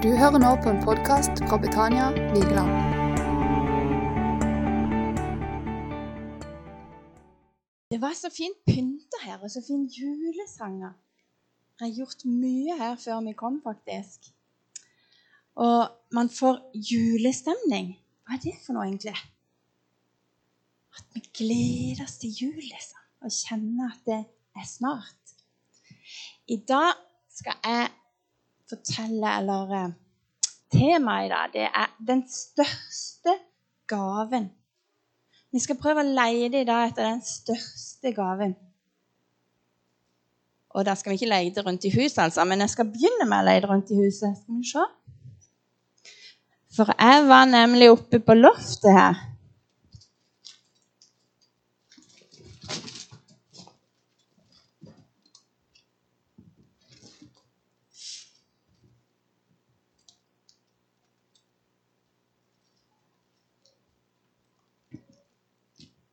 Du hører nå på en podkast fra Betania Vigeland. Det var så fint pynta her, og så fin julesanger. Jeg har gjort mye her før vi kom, faktisk. Og man får julestemning. Hva er det for noe, egentlig? At vi gleder oss til jul, liksom. Og kjenner at det er snart. I dag skal jeg fortelle, eller eh, Temaet i dag det er den største gaven. Vi skal prøve å leide i dag etter den største gaven. Og da skal vi ikke leide rundt i huset, altså, men jeg skal begynne med å leide rundt i huset. Skal vi se? For jeg var nemlig oppe på loftet her.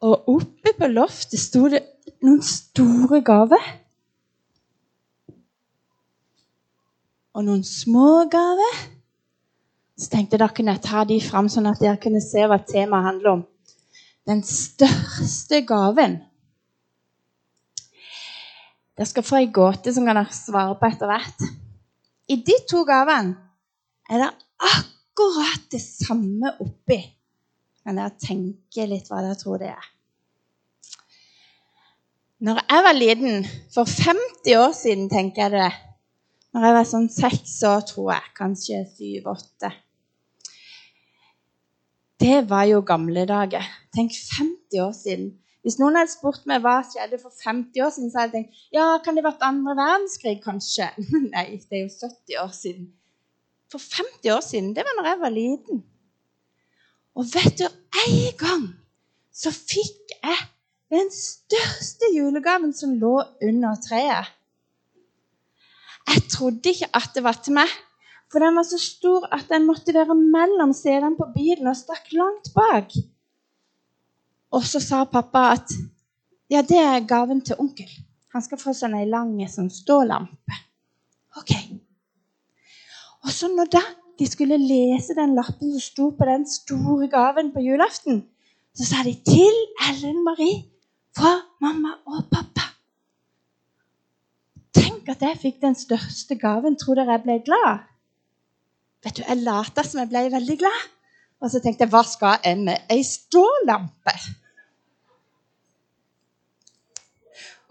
Og oppe på loftet sto det noen store gaver. Og noen små gaver. Så tenkte jeg da kunne jeg ta de fram, sånn at dere kunne se hva temaet handler om. Den største gaven. Dere skal få ei gåte som kan dere svare på etter hvert. I de to gavene er det akkurat det samme oppi. Kan dere tenke litt hva dere tror det er? Når jeg var liten, for 50 år siden, tenker jeg det Når jeg var sånn seks år, tror jeg, kanskje syv-åtte Det var jo gamle dager. Tenk 50 år siden. Hvis noen hadde spurt meg hva skjedde for 50 år siden, så hadde jeg tenkt ja, kan det vært andre verdenskrig, kanskje? Nei, det er jo 70 år siden. For 50 år siden, det var når jeg var liten. Og vet du, en gang så fikk jeg den største julegaven som lå under treet. Jeg trodde ikke at det var til meg, for den var så stor at den måtte være mellom setene på bilen og stakk langt bak. Og så sa pappa at ja, det er gaven til onkel. Han skal få sånn ei lang stålampe. Ok. Og så når da de skulle lese den lappen som sto på den store gaven på julaften, så sa de 'Til Ellen Marie fra mamma og pappa'. Tenk at jeg fikk den største gaven. Tror dere jeg ble glad? Vet du, Jeg lata som jeg ble veldig glad. Og så tenkte jeg, hva skal jeg med ei stålampe?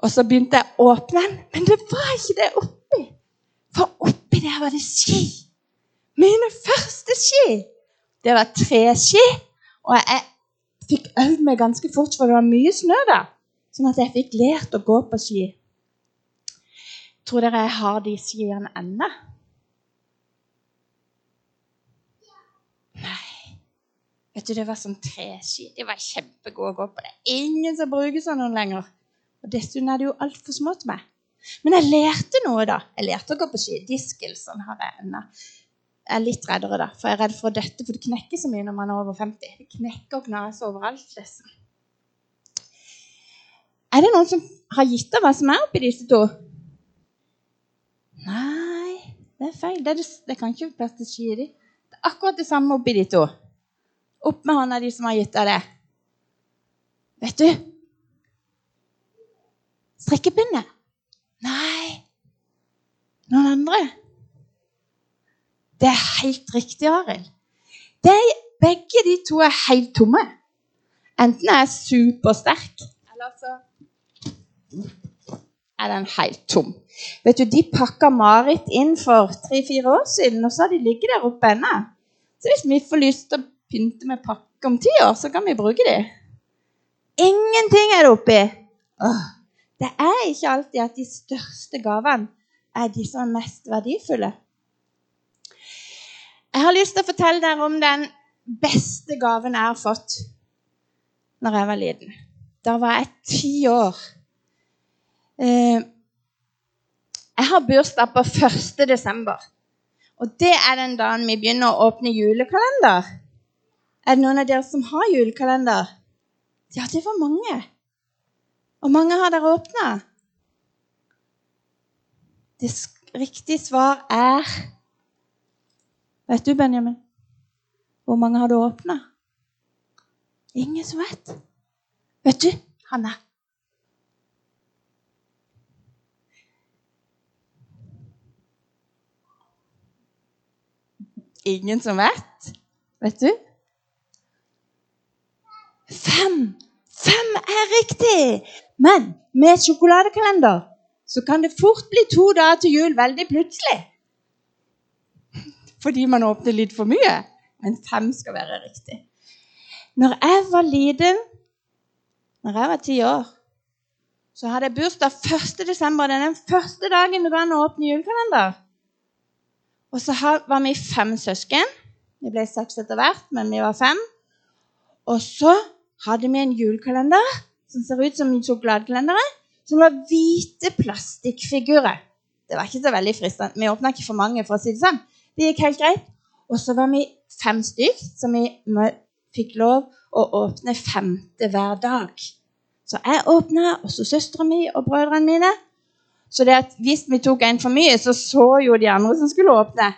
Og så begynte jeg å åpne den, men det var ikke det oppi. For oppi der var det ski. Mine første ski. Det var tre ski, Og jeg fikk øvd meg ganske fort, for det var mye snø da. Sånn at jeg fikk lært å gå på ski. Tror dere jeg har de skiene ennå? Nei. Vet du, Det var sånn treski. De var kjempegode å gå på. Det er ingen som bruker sånn lenger. Og Dessuten er det jo altfor små til meg. Men jeg lærte noe, da. Jeg lærte å gå på ski. Diskel sånn har jeg ennå. Jeg er litt reddere, da, for jeg er redd for å dette, for det knekker så mye når man er over 50. Det knekker og knaser overalt. Liksom. Er det noen som har gitt av hva som er oppi disse to? Nei, det er feil. Det, er det, det kan ikke være plass til ski i de. Det er akkurat det samme oppi de to. Opp med hånda, de som har gitt av det. Vet du Strikkepinne? Nei. Noen andre? Det er helt riktig, Arild. Begge de to er helt tomme. Enten er jeg supersterk, eller så er den helt tom. Vet du, De pakka Marit inn for tre-fire år siden, og så har de ligget der oppe ennå. Så hvis vi får lyst til å pynte med pakke om ti år, så kan vi bruke de. Ingenting er det oppi. Åh, det er ikke alltid at de største gavene er de som er mest verdifulle. Jeg har lyst til å fortelle dere om den beste gaven jeg har fått når jeg var liten. Da var jeg ti år. Eh, jeg har bursdag på 1. desember. Og det er den dagen vi begynner å åpne julekalender. Er det noen av dere som har julekalender? Ja, det var mange. Og mange har dere åpna? Det riktige svar er Vet du, Benjamin, hvor mange har du åpna? Ingen som vet. Vet du, Hanne Ingen som vet? Vet du? Fem! Fem er riktig! Men med sjokoladekalender så kan det fort bli to dager til jul veldig plutselig. Fordi man åpner litt for mye. Men fem skal være riktig. Når jeg var liten, når jeg var ti år, så hadde jeg bursdag 1. desember. Det er den første dagen det går an å åpne julekalender. Og så var vi fem søsken. Vi ble seks etter hvert, men vi var fem. Og så hadde vi en julekalender som ser ut som sjokoladekalendere, som var hvite plastikkfigurer. Det var ikke så veldig fristende. Vi åpna ikke for mange, for å si det sånn. Det gikk helt greit. Og så var vi fem stykk, så vi fikk lov å åpne femte hver dag. Så jeg åpna, og så søstera mi og brødrene mine. Så det at hvis vi tok en for mye, så så jo de andre som skulle åpne.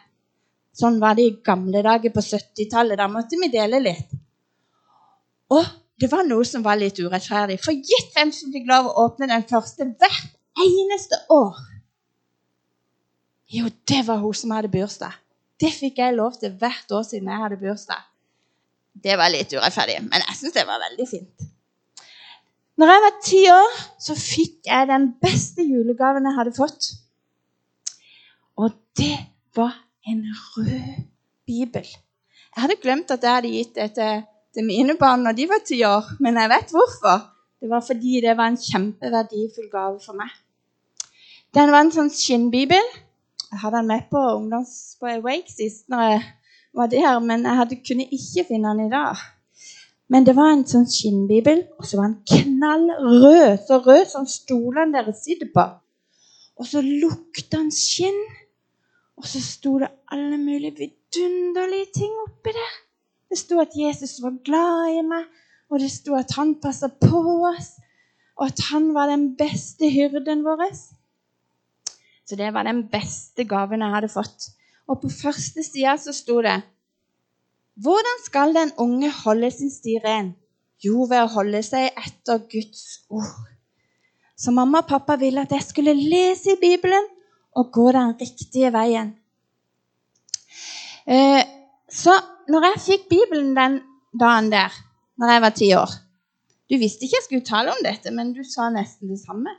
Sånn var det i gamle dager på 70-tallet. Da måtte vi dele litt. Og det var noe som var litt urettferdig. For gitt hvem som fikk lov å åpne den første hvert eneste år. Jo, det var hun som hadde bursdag. Det fikk jeg lov til hvert år siden jeg hadde bursdag. Det var litt urettferdig, men jeg syns det var veldig fint. Når jeg var ti år, så fikk jeg den beste julegaven jeg hadde fått. Og det var en rød bibel. Jeg hadde glemt at jeg hadde gitt det til, mine barn når de var ti år, men jeg vet hvorfor. Det var fordi det var en kjempeverdifull gave for meg. Den var en sånn skinnbibel. Jeg hadde den med på ungdoms på Awake sist når jeg var der, men jeg hadde, kunne ikke finne den i dag. Men det var en sånn skinnbibel, og så var den knallrød. Så rød som stolene dere sitter på. Og så lukta den skinn. Og så sto det alle mulige vidunderlige ting oppi der. Det sto at Jesus var glad i meg, og det sto at han passa på oss, og at han var den beste hyrden vår. Så det var den beste gaven jeg hadde fått. Og på første sida så sto det hvordan skal den unge holde sin sti ren? Jo, ved å holde seg etter Guds ord. Så mamma og pappa ville at jeg skulle lese i Bibelen og gå den riktige veien. Eh, så når jeg fikk Bibelen den dagen der, når jeg var ti år Du visste ikke jeg skulle tale om dette, men du sa nesten det samme.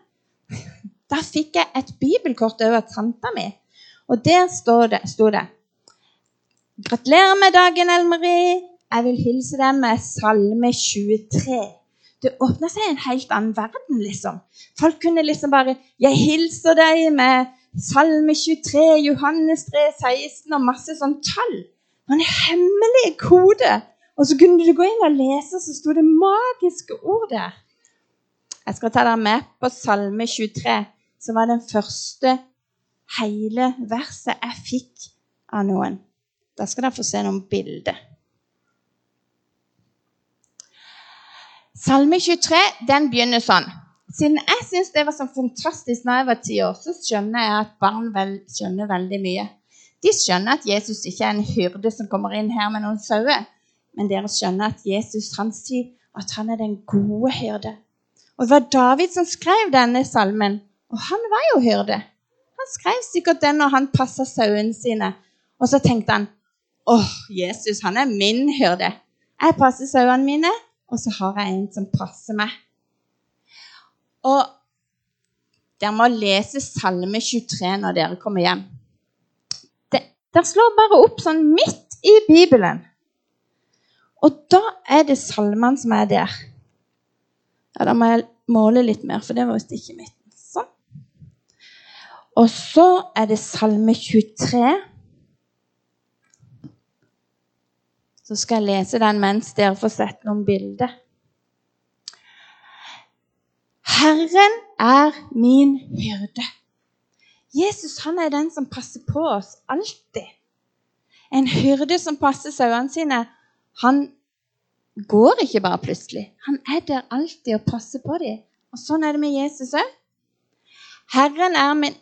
Da fikk jeg et bibelkort over tanta mi, og der sto det, det Gratulerer med dagen, Elmeri. Jeg vil hilse deg med Salme 23. Det åpna seg en helt annen verden, liksom. Folk kunne liksom bare 'Jeg hilser deg med Salme 23, Johannes 3, 16' og masse sånn tall. Det var en hemmelig kode. Og så kunne du gå inn og lese, så sto det magiske ord der. Jeg skal ta dere med på Salme 23, som var den første hele verset jeg fikk av noen. Da skal dere få se noen bilder. Salme 23 den begynner sånn. Siden jeg syns det var så fantastisk når jeg var ti år, så skjønner jeg at barn vel, skjønner veldig mye. De skjønner at Jesus ikke er en hyrde som kommer inn her med noen sauer. Men dere skjønner at Jesus han sier at han er den gode hyrde. Og det var David som skrev denne salmen. Og han var jo hyrde. Han skrev sikkert den når han passa sauene sine. Og så tenkte han Åh, Jesus, han er min hyrde. Jeg passer sauene mine, og så har jeg en som passer meg. Og dere må lese Salme 23 når dere kommer hjem. Det, der slår bare opp sånn midt i Bibelen. Og da er det salmene som er der. Ja, Da må jeg måle litt mer, for det var visst ikke midten. Sånn. Og så er det Salme 23. Så skal jeg lese den mens dere får sett noen bilder. Herren er min hyrde. Jesus han er den som passer på oss alltid. En hyrde som passer sauene sine, han går ikke bare plutselig. Han er der alltid og passer på dem. Og sånn er det med Jesus òg. Herren er min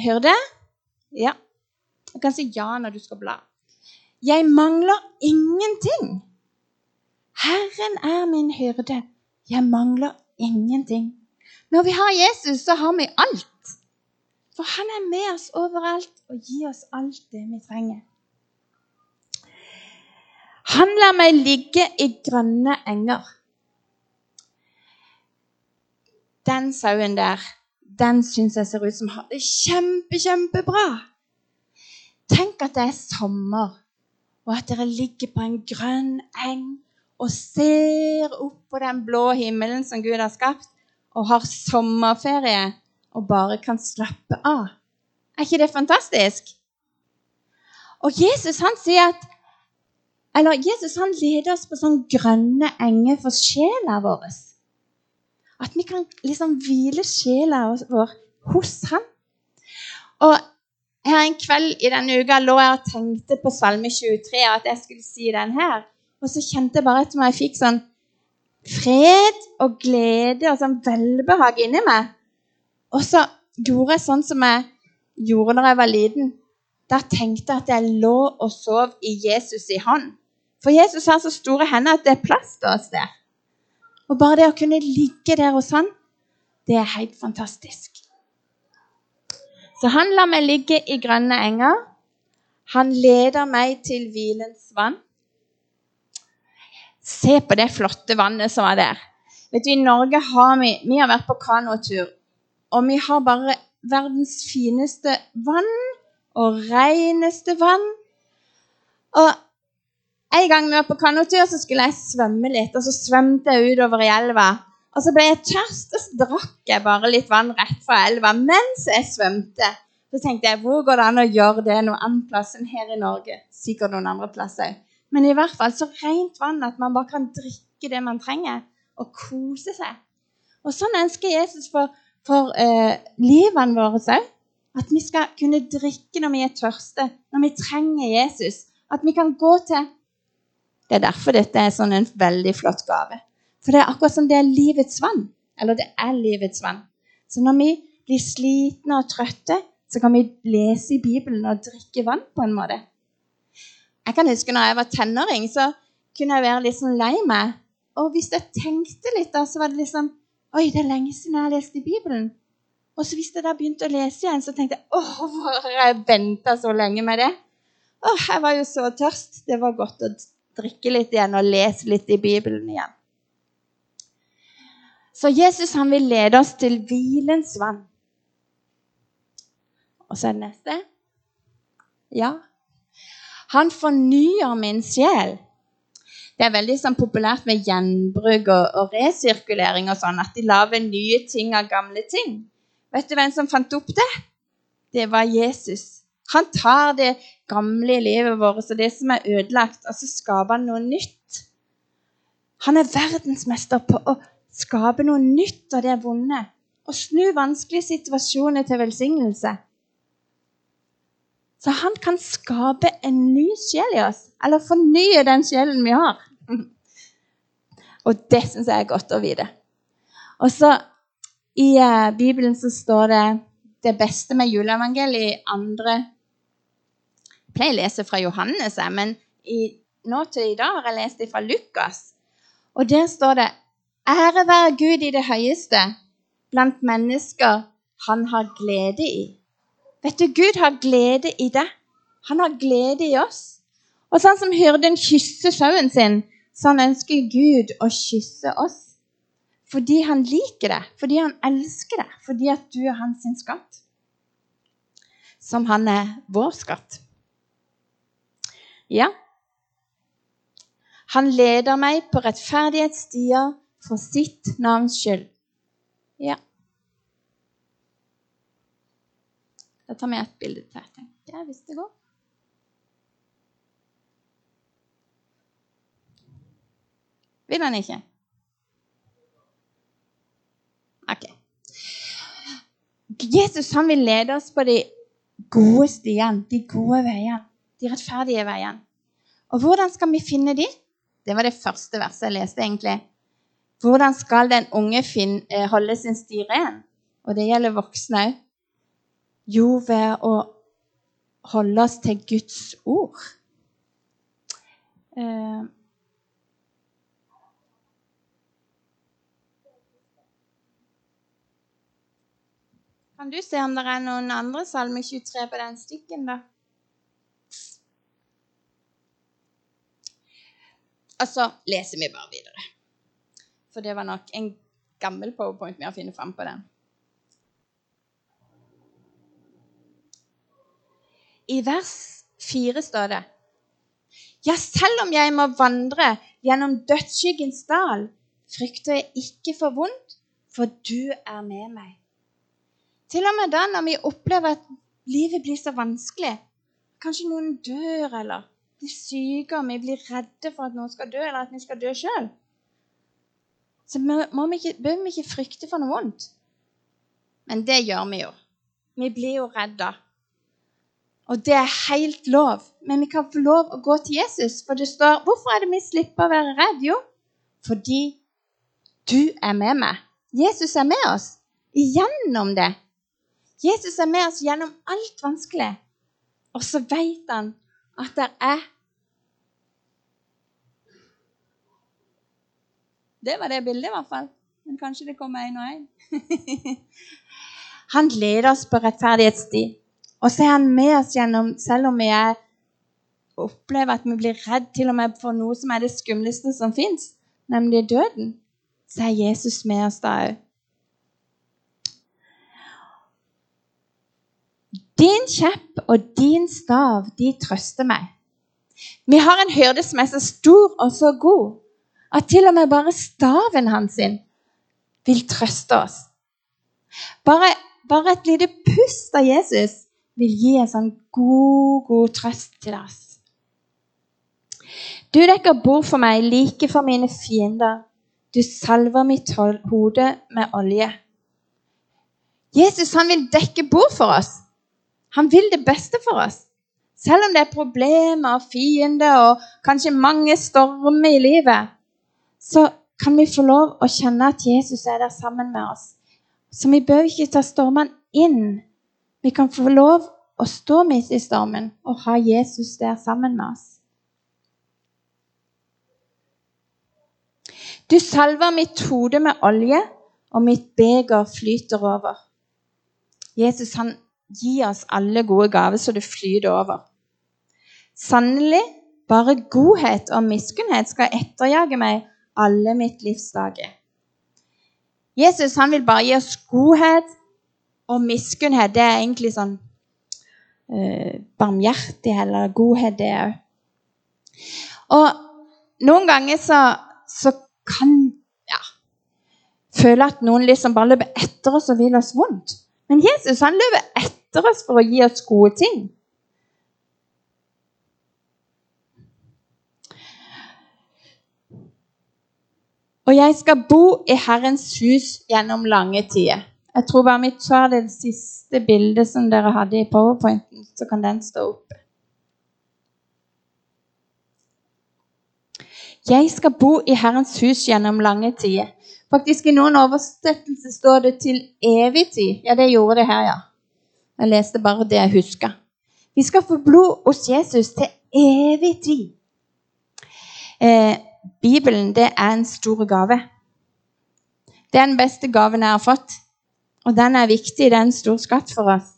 hyrde. Ja. Du kan si ja når du skal bla. Jeg mangler ingenting. Herren er min hyrde. Jeg mangler ingenting. Når vi har Jesus, så har vi alt. For han er med oss overalt og gir oss alt det vi trenger. Han lar meg ligge i grønne enger. Den sauen der, den syns jeg ser ut som har det kjempe, kjempebra. Tenk at det er sommer, og at dere ligger på en grønn eng og ser opp på den blå himmelen som Gud har skapt, og har sommerferie og bare kan slappe av. Er ikke det fantastisk? Og Jesus han sier at eller Jesus han leder oss på sånn grønne enger for sjela vår. At vi kan liksom hvile sjela vår hos ham. Og her en kveld i denne uka lå jeg og tenkte på Salme 23, at jeg skulle si den her. Og så kjente jeg bare at jeg fikk sånn fred og glede og sånn velbehag inni meg. Og så gjorde jeg sånn som jeg gjorde da jeg var liten. Da tenkte jeg at jeg lå og sov i Jesus i hånd. For Jesus har så store hender at det er plass til oss der. Og bare det å kunne ligge der hos han, det er helt fantastisk. Så han lar meg ligge i grønne enger. Han leder meg til hvilens vann. Se på det flotte vannet som er der. Vet du, I Norge har vi, vi har vært på kanotur, og vi har bare verdens fineste vann og reneste vann. Og En gang vi var på kanotur, så skulle jeg svømme litt, og så svømte jeg utover i elva. Og så ble jeg tørst, og så drakk jeg bare litt vann rett fra elva mens jeg svømte. Så tenkte jeg, hvor går det an å gjøre det noe annet plass enn her i Norge? Sikkert noen andre plasser. Men i hvert fall så rent vann at man bare kan drikke det man trenger, og kose seg. Og sånn ønsker Jesus for, for uh, livene våre òg. At vi skal kunne drikke når vi er tørste, når vi trenger Jesus. At vi kan gå til Det er derfor dette er sånn en veldig flott gave. For det er akkurat som det er livets vann. Eller det er livets vann. Så når vi blir slitne og trøtte, så kan vi lese i Bibelen og drikke vann på en måte. Jeg kan huske når jeg var tenåring, så kunne jeg være litt sånn lei meg. Og hvis jeg tenkte litt, da, så var det liksom Oi, det er lenge siden jeg har lest i Bibelen. Og så hvis jeg da begynte å lese igjen, så tenkte jeg åh, hvorfor har jeg venta så lenge med det? Åh, jeg var jo så tørst. Det var godt å drikke litt igjen og lese litt i Bibelen igjen. Så Jesus han vil lede oss til hvilens vann. Og så er det neste. Ja, han fornyer min sjel. Det er veldig sånn, populært med gjenbruk og, og, resirkulering og sånn, at de lager nye ting av gamle ting. Vet du hvem som fant opp det? Det var Jesus. Han tar det gamle livet vårt og det som er ødelagt, og så skaper han noe nytt. Han er verdensmester på å skape noe nytt av det vonde. Og snu vanskelige situasjoner til velsignelse. Så han kan skape en ny sjel i oss, eller fornye den sjelen vi har. Og det syns jeg er godt å vite. Og så i uh, Bibelen så står det det beste med juleevangeliet i andre Jeg pleier å lese fra Johannes, men i, nå til i dag har jeg lest det fra Lukas. Og der står det Ære være Gud i det høyeste, blant mennesker han har glede i. Vet du, Gud har glede i deg. Han har glede i oss. Og sånn som hyrden kysser sauen sin, sånn ønsker Gud å kysse oss. Fordi han liker det, fordi han elsker det, fordi at du er hans skatt. Som han er vår skatt. Ja. Han leder meg på rettferdighetsstier for sitt navns skyld. Ja. Da tar vi et bilde til, tenker jeg, hvis det går. Vil han ikke? OK. Jesus han vil lede oss på de gode stiene, de gode veiene, de rettferdige veiene. Og hvordan skal vi finne de? Det var det første verset jeg leste, egentlig. Hvordan skal den unge finne, eh, holde sin sti ren? Og det gjelder voksne òg. Jo, ved å holde oss til Guds ord. Eh, Kan du se om det er noen andre salme 23 på den stikken, da? Og så leser vi bare videre. For det var nok en gammel powerpoint vi har funnet fram på den. I vers 4 står det Ja, selv om jeg må vandre gjennom dødsskyggens dal, frykter jeg ikke for vondt, for du er med meg. Til og med da når vi opplever at livet blir så vanskelig, kanskje noen dør eller blir syke, og vi blir redde for at noen skal dø, eller at vi skal dø sjøl, så må vi ikke, bør vi ikke frykte for noe vondt. Men det gjør vi jo. Vi blir jo redda. Og det er helt lov. Men vi kan få lov å gå til Jesus. For det står Hvorfor er det vi slipper å være redd? Jo, fordi du er med meg. Jesus er med oss gjennom det. Jesus er med oss gjennom alt vanskelig. Og så vet han at det er Det var det bildet, i hvert fall. Men kanskje det kommer én og én. han leder oss på rettferdighetsti. Og så er han med oss gjennom, selv om vi er, opplever at vi blir redd til og med for noe som er det skumleste som fins, nemlig døden, så er Jesus med oss da òg. Din kjepp og din stav, de trøster meg. Vi har en hyrde som er så stor og så god at til og med bare staven hans sin vil trøste oss. Bare, bare et lite pust av Jesus vil gi en sånn god, god trøst til oss. Du dekker bord for meg, like for mine fiender. Du salver mitt hode med olje. Jesus han vil dekke bord for oss. Han vil det beste for oss. Selv om det er problemer og fiender og kanskje mange stormer i livet, så kan vi få lov å kjenne at Jesus er der sammen med oss. Så vi bør ikke ta stormene inn. Vi kan få lov å stå midt i stormen og ha Jesus der sammen med oss. Du salver mitt hode med olje, og mitt beger flyter over. Jesus han gir oss alle gode gaver så det flyter over. Sannelig, bare godhet og miskunnhet skal etterjage meg alle mitt livs dager. Jesus han vil bare gi oss godhet og miskunnhet. Det er egentlig sånn uh, barmhjertig eller godhet, det òg. Og noen ganger så, så kan ja, føle at noen liksom bare løper etter oss og vil oss vondt. Men Jesus han løper etter oss for å gi oss gode ting. Og jeg skal bo i Herrens hus gjennom lange tider. Jeg tror bare vi tar det siste bildet som dere hadde i powerpointen, så kan den stå oppe. Jeg skal bo i Herrens hus gjennom lange tider. Faktisk I noen oversettelser står det 'til evig tid'. Ja, det gjorde det her, ja. Jeg leste bare det jeg huska. Vi skal få blod hos Jesus til evig tid. Eh, Bibelen det er en stor gave. Det er den beste gaven jeg har fått. Og den er viktig. Det er en stor skatt for oss.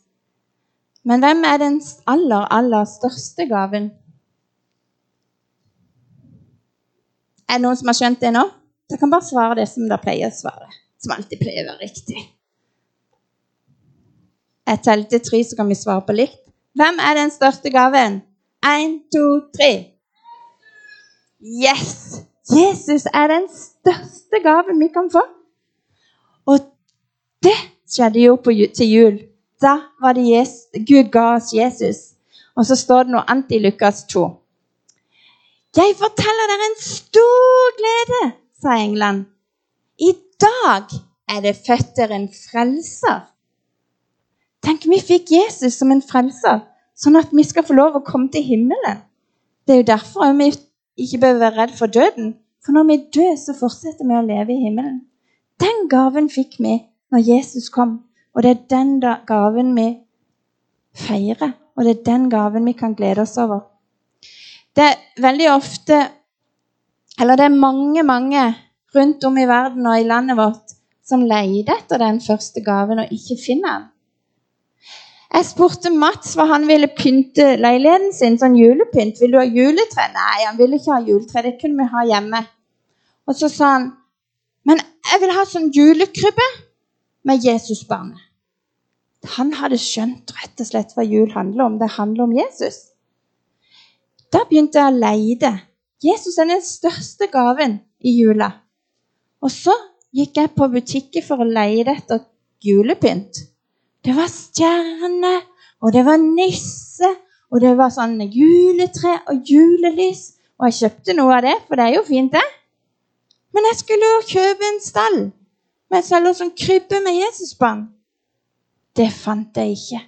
Men hvem er den aller, aller største gaven? Er det noen som har skjønt det nå? Dere kan bare svare det som dere pleier å svare. Som alltid pleier å være riktig. Jeg teller til tre, så kan vi svare på likt. Hvem er den største gaven? Én, to, tre. Yes! Jesus er den største gaven vi kan få. Og det skjedde jo på, til jul. Da var det Jesus, Gud ga oss Jesus. Og så står det noe annet i Lukas 2. Jeg forteller dere en stor glede, sa England. I dag er det født dere en frelser. Tenk, vi fikk Jesus som en frelser, sånn at vi skal få lov å komme til himmelen. Det er jo derfor vi ikke behøver være redd for døden. For når vi dør, så fortsetter vi å leve i himmelen. Den gaven fikk vi når Jesus kom, og det er den gaven vi feirer. Og det er den gaven vi kan glede oss over. Det er veldig ofte Eller det er mange, mange rundt om i verden og i landet vårt som leter etter den første gaven og ikke finner den. Jeg spurte Mats hva han ville pynte leiligheten sin, sånn julepynt. Vil du ha juletre? Nei, han ville ikke ha juletre. Det kunne vi ha hjemme. Og så sa han, men jeg vil ha sånn julekrybbe med Jesusbarnet. Han hadde skjønt rett og slett hva jul handler om. Det handler om Jesus. Da begynte jeg å leide. Jesus er den største gaven i jula. Og så gikk jeg på butikken for å leide etter julepynt. Det var stjerne, og det var nisse, og det var sånn juletre og julelys. Og jeg kjøpte noe av det, for det er jo fint, det. Men jeg skulle jo kjøpe en stall med en sånn krybbe med Jesusbarn. Det fant jeg ikke.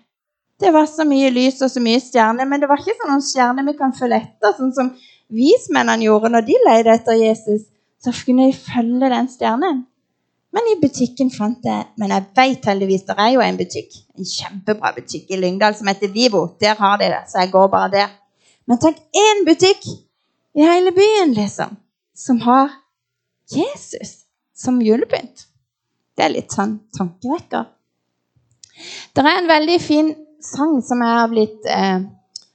Det var så mye lys og så mye stjerner, men det var ikke sånn noen stjerner vi kan følge etter, sånn som vismennene gjorde når de leide etter Jesus. Så kunne de følge den stjernen. Men i butikken fant jeg Men jeg vet heldigvis det er jo en butikk, en kjempebra butikk i Lyngdal som heter Vivo. Der har de det, så jeg går bare der. Men tenk én butikk i hele byen, liksom, som har Jesus som julepynt. Det er litt sånn tankevekker. Det er en veldig fin sang som jeg har blitt eh,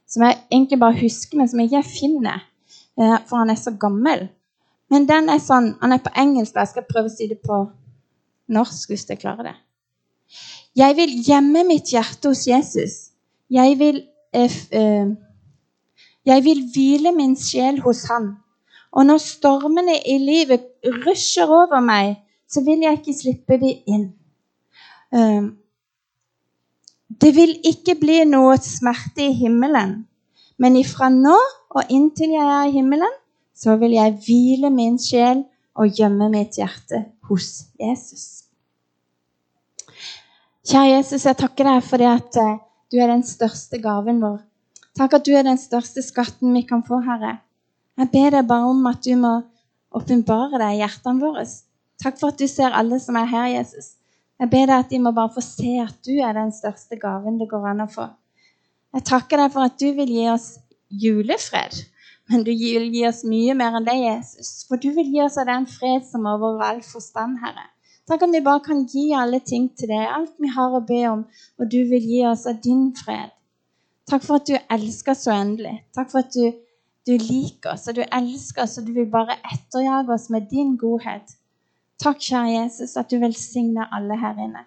Som jeg egentlig bare husker, men som jeg ikke finner, eh, for han er så gammel. Men den er sånn, han er på engelsk, og jeg skal prøve å si det på norsk hvis jeg klarer det. Jeg vil gjemme mitt hjerte hos Jesus. Jeg vil, eh, eh, jeg vil hvile min sjel hos Han. Og når stormene i livet rusher over meg, så vil jeg ikke slippe de inn. Um, det vil ikke bli noe smerte i himmelen, men ifra nå og inntil jeg er i himmelen, så vil jeg hvile min sjel og gjemme mitt hjerte hos Jesus. Kjære Jesus, jeg takker deg for det at eh, du er den største gaven vår. Takk at du er den største skatten vi kan få, Herre. Jeg ber deg bare om at du må åpenbare deg i hjertene våre. Takk for at du ser alle som er her, Jesus. Jeg ber deg at de må bare få se at du er den største gaven det går an å få. Jeg takker deg for at du vil gi oss julefred, men du vil gi oss mye mer enn det, Jesus. For du vil gi oss av den fred som over all forstand, Herre. Takk om vi bare kan gi alle ting til deg, alt vi har å be om, og du vil gi oss av din fred. Takk for at du elsker så endelig. Takk for at du, du liker oss, og du elsker oss, og du vil bare etterjage oss med din godhet. Takk, kjære Jesus, at du velsigner alle her inne.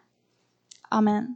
Amen.